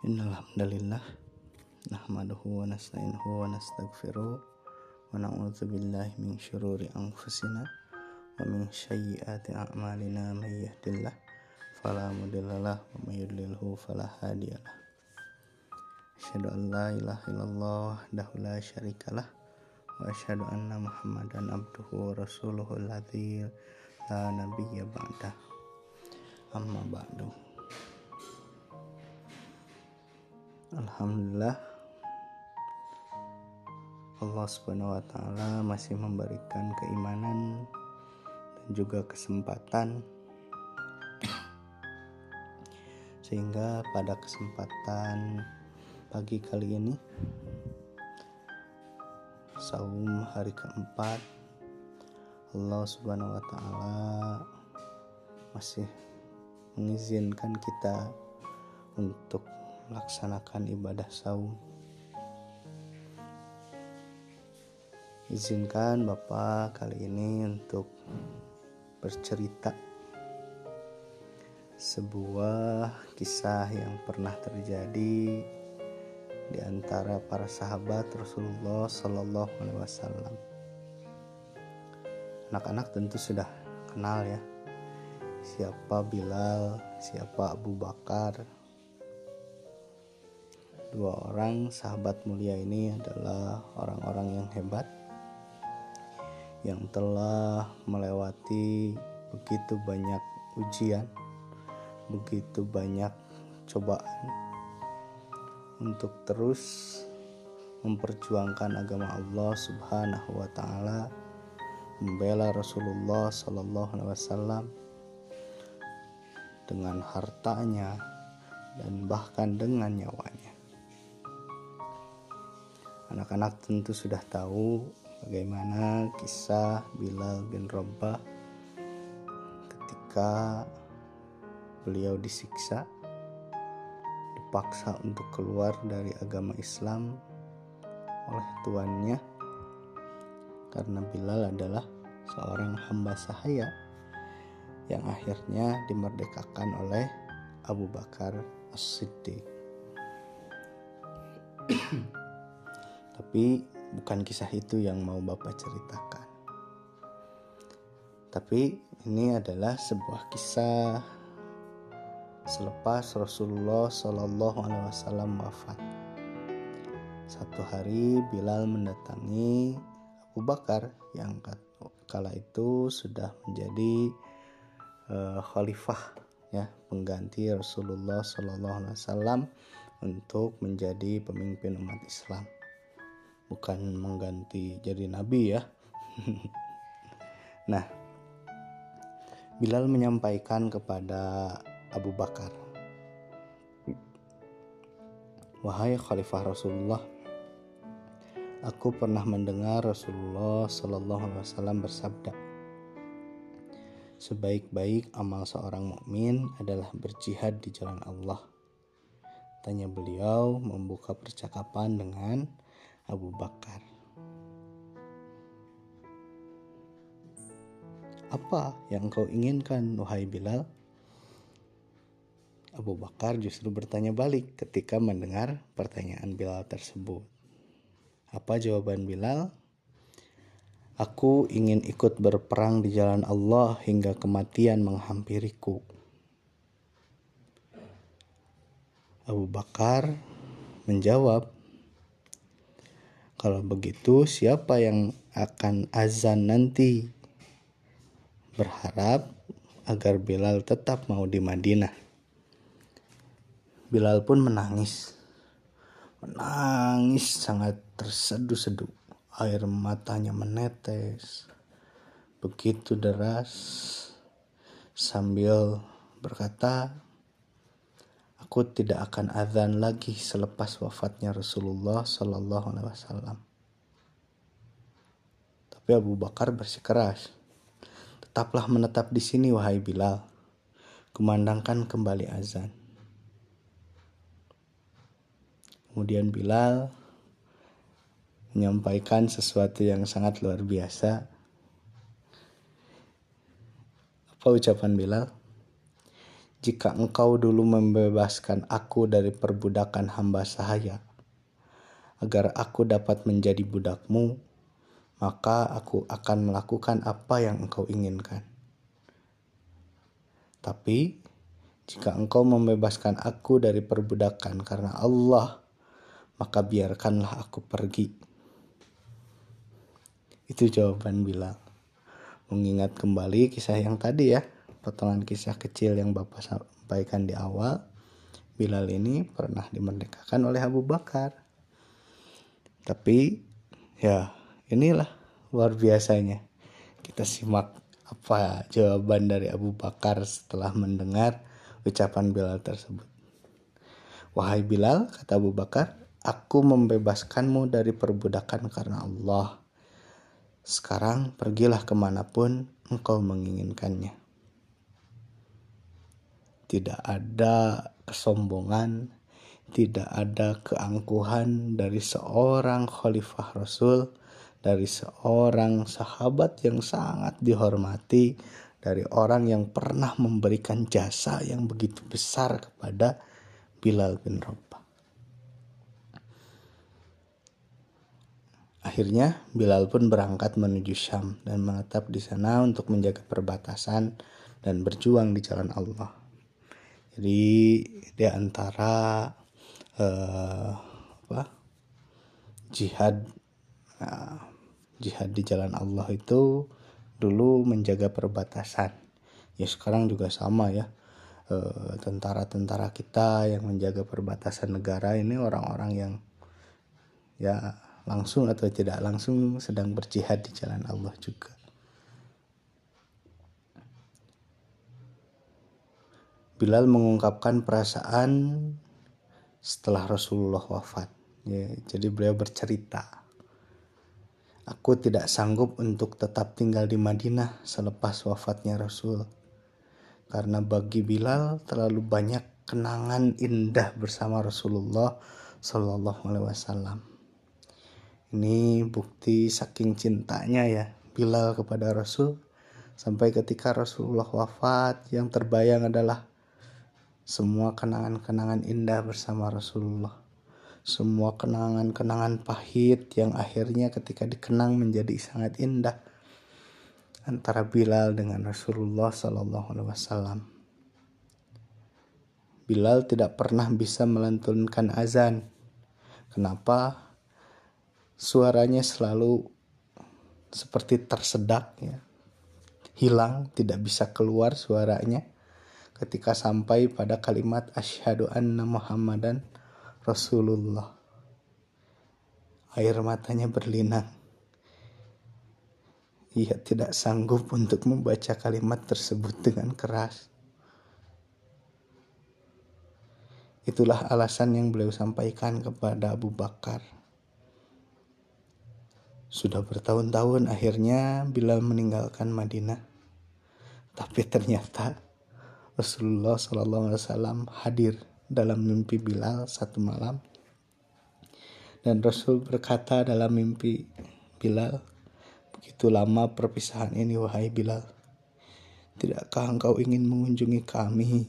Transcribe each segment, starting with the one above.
Innal hamdalillah nahmaduhu wa nasta'inuhu wa nastaghfiruh wa na'udzu billahi min syururi anfusina wa min sayyiati a'malina may yahdihillah fala mudhillalah wa yudlilhu fala hadiyalah. Asyhadu an la ilaha illallah wahdahu la syarikalah wa asyhadu anna Muhammadan abduhu wa rasuluhu alladzi la nabiyya ba'da. Amma ba'du. Alhamdulillah Allah Subhanahu wa taala masih memberikan keimanan dan juga kesempatan. Sehingga pada kesempatan pagi kali ini saum hari keempat Allah Subhanahu wa taala masih mengizinkan kita untuk melaksanakan ibadah saum. Izinkan Bapak kali ini untuk bercerita sebuah kisah yang pernah terjadi di antara para sahabat Rasulullah Sallallahu Alaihi Wasallam. Anak-anak tentu sudah kenal ya siapa Bilal, siapa Abu Bakar, Dua orang sahabat mulia ini adalah orang-orang yang hebat yang telah melewati begitu banyak ujian, begitu banyak cobaan untuk terus memperjuangkan agama Allah Subhanahu wa taala, membela Rasulullah sallallahu alaihi wasallam dengan hartanya dan bahkan dengan nyawanya. Anak-anak tentu sudah tahu bagaimana kisah Bilal bin Rabah ketika beliau disiksa, dipaksa untuk keluar dari agama Islam oleh tuannya karena Bilal adalah seorang hamba sahaya yang akhirnya dimerdekakan oleh Abu Bakar As-Siddiq. Tapi bukan kisah itu yang mau Bapak ceritakan. Tapi ini adalah sebuah kisah selepas Rasulullah Shallallahu Alaihi Wasallam wafat. Satu hari Bilal mendatangi Abu Bakar yang kala itu sudah menjadi uh, khalifah ya pengganti Rasulullah Shallallahu Alaihi Wasallam untuk menjadi pemimpin umat Islam bukan mengganti jadi nabi ya. nah, Bilal menyampaikan kepada Abu Bakar, "Wahai Khalifah Rasulullah, aku pernah mendengar Rasulullah Shallallahu Alaihi Wasallam bersabda." Sebaik-baik amal seorang mukmin adalah berjihad di jalan Allah. Tanya beliau membuka percakapan dengan Abu Bakar. Apa yang kau inginkan, wahai Bilal? Abu Bakar justru bertanya balik ketika mendengar pertanyaan Bilal tersebut. Apa jawaban Bilal? Aku ingin ikut berperang di jalan Allah hingga kematian menghampiriku. Abu Bakar menjawab, kalau begitu, siapa yang akan azan nanti? Berharap agar Bilal tetap mau di Madinah. Bilal pun menangis. Menangis sangat terseduh-seduh. Air matanya menetes. Begitu deras. Sambil berkata, aku tidak akan azan lagi selepas wafatnya Rasulullah Shallallahu Alaihi Wasallam. Tapi Abu Bakar bersikeras, tetaplah menetap di sini wahai Bilal, kumandangkan kembali azan. Kemudian Bilal menyampaikan sesuatu yang sangat luar biasa. Apa ucapan Bilal? Jika engkau dulu membebaskan aku dari perbudakan hamba sahaya, agar aku dapat menjadi budakmu, maka aku akan melakukan apa yang engkau inginkan. Tapi, jika engkau membebaskan aku dari perbudakan karena Allah, maka biarkanlah aku pergi. Itu jawaban Bilal. Mengingat kembali kisah yang tadi ya, potongan kisah kecil yang Bapak sampaikan di awal. Bilal ini pernah dimerdekakan oleh Abu Bakar. Tapi ya inilah luar biasanya. Kita simak apa jawaban dari Abu Bakar setelah mendengar ucapan Bilal tersebut. Wahai Bilal, kata Abu Bakar, aku membebaskanmu dari perbudakan karena Allah. Sekarang pergilah ke mana pun engkau menginginkannya. Tidak ada kesombongan, tidak ada keangkuhan dari seorang khalifah Rasul dari seorang sahabat yang sangat dihormati, dari orang yang pernah memberikan jasa yang begitu besar kepada Bilal bin Rabah. Akhirnya Bilal pun berangkat menuju Syam dan menetap di sana untuk menjaga perbatasan dan berjuang di jalan Allah. Jadi di antara uh, apa jihad uh, jihad di jalan Allah itu dulu menjaga perbatasan. Ya sekarang juga sama ya. Eh, tentara-tentara kita yang menjaga perbatasan negara ini orang-orang yang ya langsung atau tidak langsung sedang berjihad di jalan Allah juga Bilal mengungkapkan perasaan setelah Rasulullah wafat ya jadi beliau bercerita Aku tidak sanggup untuk tetap tinggal di Madinah selepas wafatnya Rasul. Karena bagi Bilal terlalu banyak kenangan indah bersama Rasulullah Shallallahu Alaihi Wasallam. Ini bukti saking cintanya ya Bilal kepada Rasul sampai ketika Rasulullah wafat yang terbayang adalah semua kenangan-kenangan indah bersama Rasulullah semua kenangan-kenangan pahit yang akhirnya ketika dikenang menjadi sangat indah antara Bilal dengan Rasulullah Sallallahu Alaihi Wasallam. Bilal tidak pernah bisa melantunkan azan. Kenapa? Suaranya selalu seperti tersedak ya. Hilang, tidak bisa keluar suaranya ketika sampai pada kalimat asyhadu anna Muhammadan Rasulullah. Air matanya berlinang. Ia tidak sanggup untuk membaca kalimat tersebut dengan keras. Itulah alasan yang beliau sampaikan kepada Abu Bakar. Sudah bertahun-tahun akhirnya Bilal meninggalkan Madinah. Tapi ternyata Rasulullah SAW hadir dalam mimpi Bilal satu malam. Dan Rasul berkata dalam mimpi Bilal, begitu lama perpisahan ini wahai Bilal. Tidakkah engkau ingin mengunjungi kami,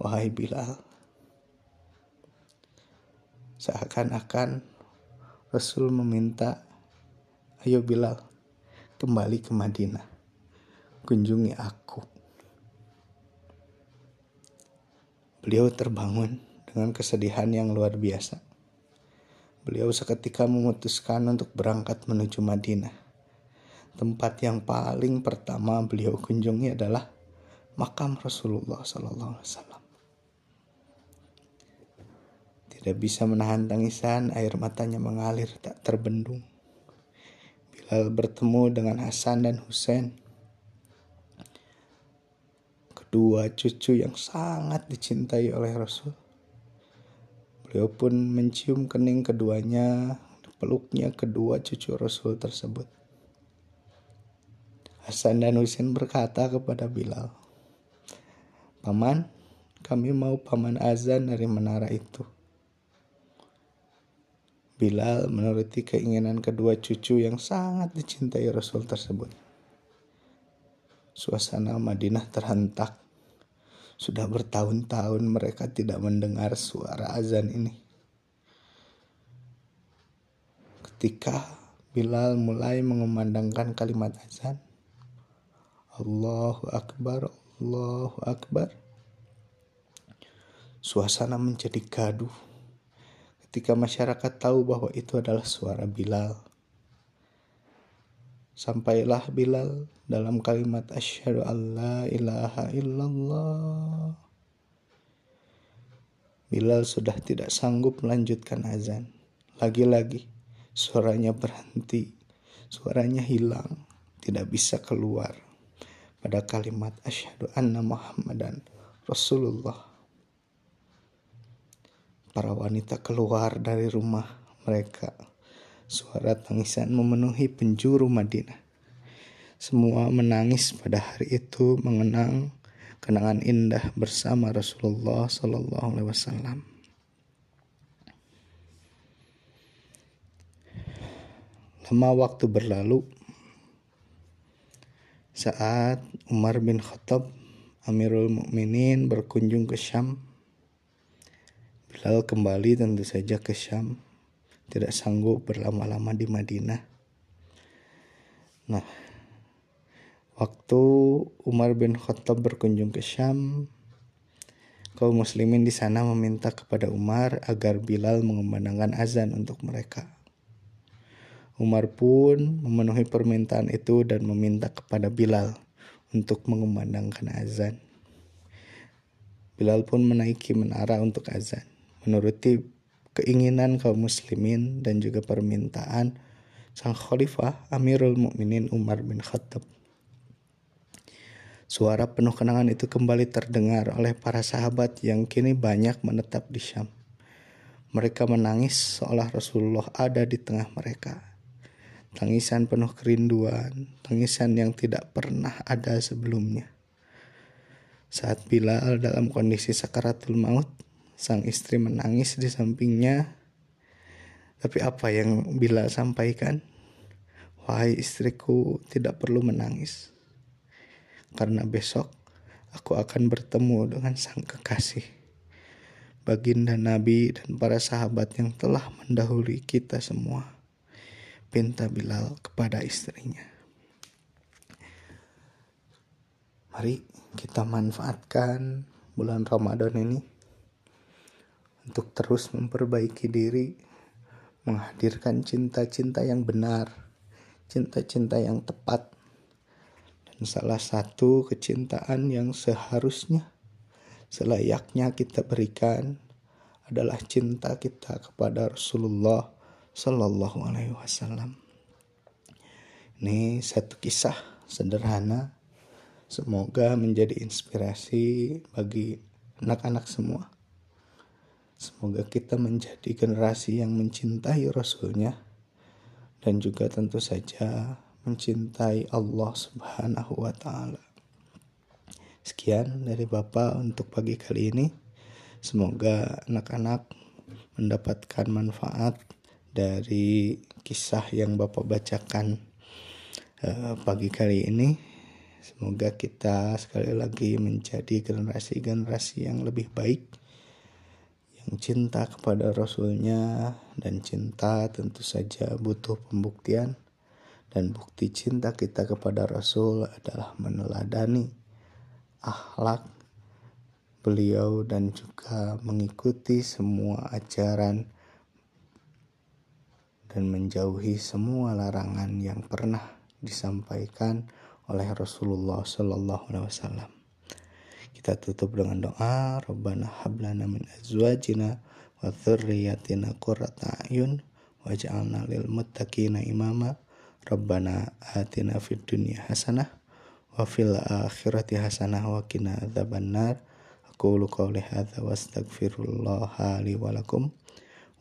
wahai Bilal? Seakan-akan Rasul meminta, ayo Bilal, kembali ke Madinah, kunjungi aku. Beliau terbangun dengan kesedihan yang luar biasa. Beliau seketika memutuskan untuk berangkat menuju Madinah. Tempat yang paling pertama beliau kunjungi adalah makam Rasulullah Sallallahu Alaihi Wasallam. Tidak bisa menahan tangisan, air matanya mengalir tak terbendung. Bilal bertemu dengan Hasan dan Husain dua cucu yang sangat dicintai oleh Rasul. Beliau pun mencium kening keduanya, peluknya kedua cucu Rasul tersebut. Hasan dan Husain berkata kepada Bilal, Paman, kami mau paman azan dari menara itu. Bilal menuruti keinginan kedua cucu yang sangat dicintai Rasul tersebut. Suasana Madinah terhentak Sudah bertahun-tahun mereka tidak mendengar suara azan ini. Ketika Bilal mulai mengumandangkan kalimat azan, Allahu Akbar, Allahu Akbar. Suasana menjadi gaduh ketika masyarakat tahu bahwa itu adalah suara Bilal. Sampailah Bilal dalam kalimat asyhadu alla ilaha illallah. Bilal sudah tidak sanggup melanjutkan azan. Lagi-lagi suaranya berhenti, suaranya hilang, tidak bisa keluar pada kalimat asyhadu anna Muhammadan Rasulullah. Para wanita keluar dari rumah mereka Suara tangisan memenuhi penjuru Madinah. Semua menangis pada hari itu mengenang kenangan indah bersama Rasulullah Sallallahu Alaihi Wasallam. Lama waktu berlalu saat Umar bin Khattab Amirul Mukminin berkunjung ke Syam. Bilal kembali tentu saja ke Syam tidak sanggup berlama-lama di Madinah. Nah, waktu Umar bin Khattab berkunjung ke Syam, kaum muslimin di sana meminta kepada Umar agar Bilal mengumandangkan azan untuk mereka. Umar pun memenuhi permintaan itu dan meminta kepada Bilal untuk mengumandangkan azan. Bilal pun menaiki menara untuk azan. Menuruti keinginan kaum muslimin dan juga permintaan sang khalifah Amirul Mukminin Umar bin Khattab. Suara penuh kenangan itu kembali terdengar oleh para sahabat yang kini banyak menetap di Syam. Mereka menangis seolah Rasulullah ada di tengah mereka. Tangisan penuh kerinduan, tangisan yang tidak pernah ada sebelumnya. Saat Bilal dalam kondisi sakaratul maut, Sang istri menangis di sampingnya. Tapi apa yang Bila sampaikan? Wahai istriku, tidak perlu menangis. Karena besok aku akan bertemu dengan sang kekasih. Baginda Nabi dan para sahabat yang telah mendahului kita semua. Pinta Bilal kepada istrinya. Mari kita manfaatkan bulan Ramadan ini untuk terus memperbaiki diri, menghadirkan cinta-cinta yang benar, cinta-cinta yang tepat, dan salah satu kecintaan yang seharusnya selayaknya kita berikan adalah cinta kita kepada Rasulullah Sallallahu Alaihi Wasallam. Ini satu kisah sederhana, semoga menjadi inspirasi bagi anak-anak semua Semoga kita menjadi generasi yang mencintai Rasulnya dan juga tentu saja mencintai Allah Subhanahu wa taala. Sekian dari Bapak untuk pagi kali ini. Semoga anak-anak mendapatkan manfaat dari kisah yang Bapak bacakan uh, pagi kali ini. Semoga kita sekali lagi menjadi generasi-generasi yang lebih baik cinta kepada Rasulnya dan cinta tentu saja butuh pembuktian dan bukti cinta kita kepada Rasul adalah meneladani akhlak beliau dan juga mengikuti semua ajaran dan menjauhi semua larangan yang pernah disampaikan oleh Rasulullah Shallallahu Alaihi Wasallam. Kita tutup dengan doa, Rabbana hablana min azwajina wa dzurriyyatina qurrata a'yun waj'alna lil muttaqina imama. Rabbana atina fid dunya hasanah wa fil akhirati hasanah wa qina adzabannar. Aqulu qawli hadza wa astaghfirullah li wa lakum.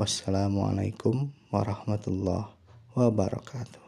Wassalamualaikum warahmatullahi wabarakatuh.